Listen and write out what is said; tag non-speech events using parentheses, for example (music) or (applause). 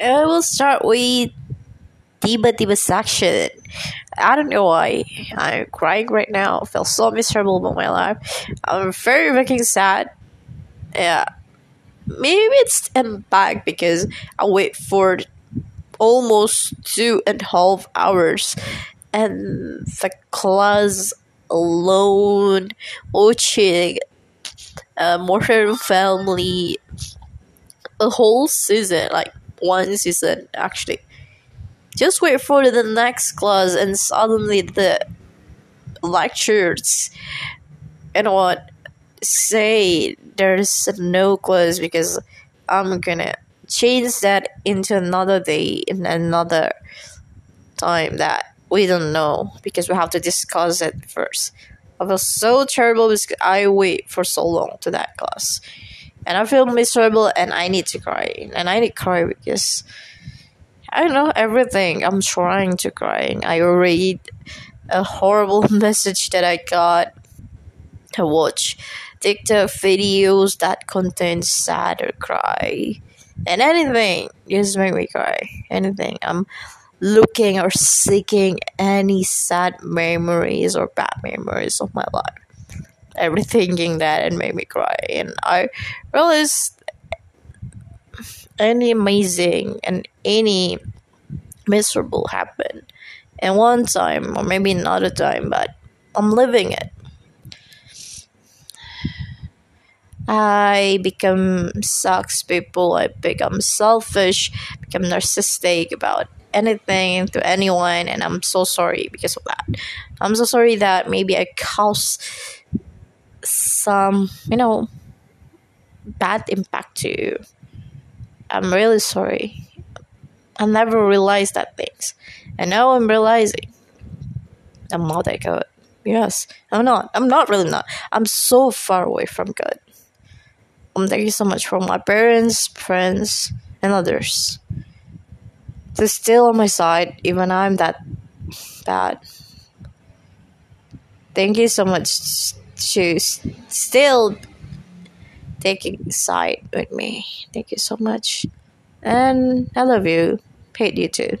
I will start with tiba-tiba section. I don't know why I'm crying right now. I feel so miserable about my life. I'm very fucking sad. Yeah, maybe it's in impact because I wait for almost two and a half hours, and the class alone watching uh, a Modern Family a whole season, like one season actually. Just wait for the next class, and suddenly the lectures, know what, say there's no class because I'm gonna change that into another day in another time that we don't know because we have to discuss it first. I feel so terrible because I wait for so long to that class. And I feel miserable and I need to cry. And I need to cry because I know everything. I'm trying to cry. I read a horrible (laughs) message that I got to watch TikTok videos that contain sad or cry. And anything just make me cry. Anything. I'm looking or seeking any sad memories or bad memories of my life. Every thinking that and made me cry. And I realized any amazing and any miserable happen. And one time, or maybe another time, but I'm living it. I become sucks people, I become selfish, become narcissistic about anything to anyone and I'm so sorry because of that. I'm so sorry that maybe I caused some, you know, bad impact to you. I'm really sorry. I never realized that things. And now I'm realizing I'm not that good. Yes, I'm not. I'm not really not. I'm so far away from good. Um, thank you so much for my parents, friends, and others. They're still on my side, even I'm that bad. Thank you so much to still taking side with me. Thank you so much. And I love you. Hate you too.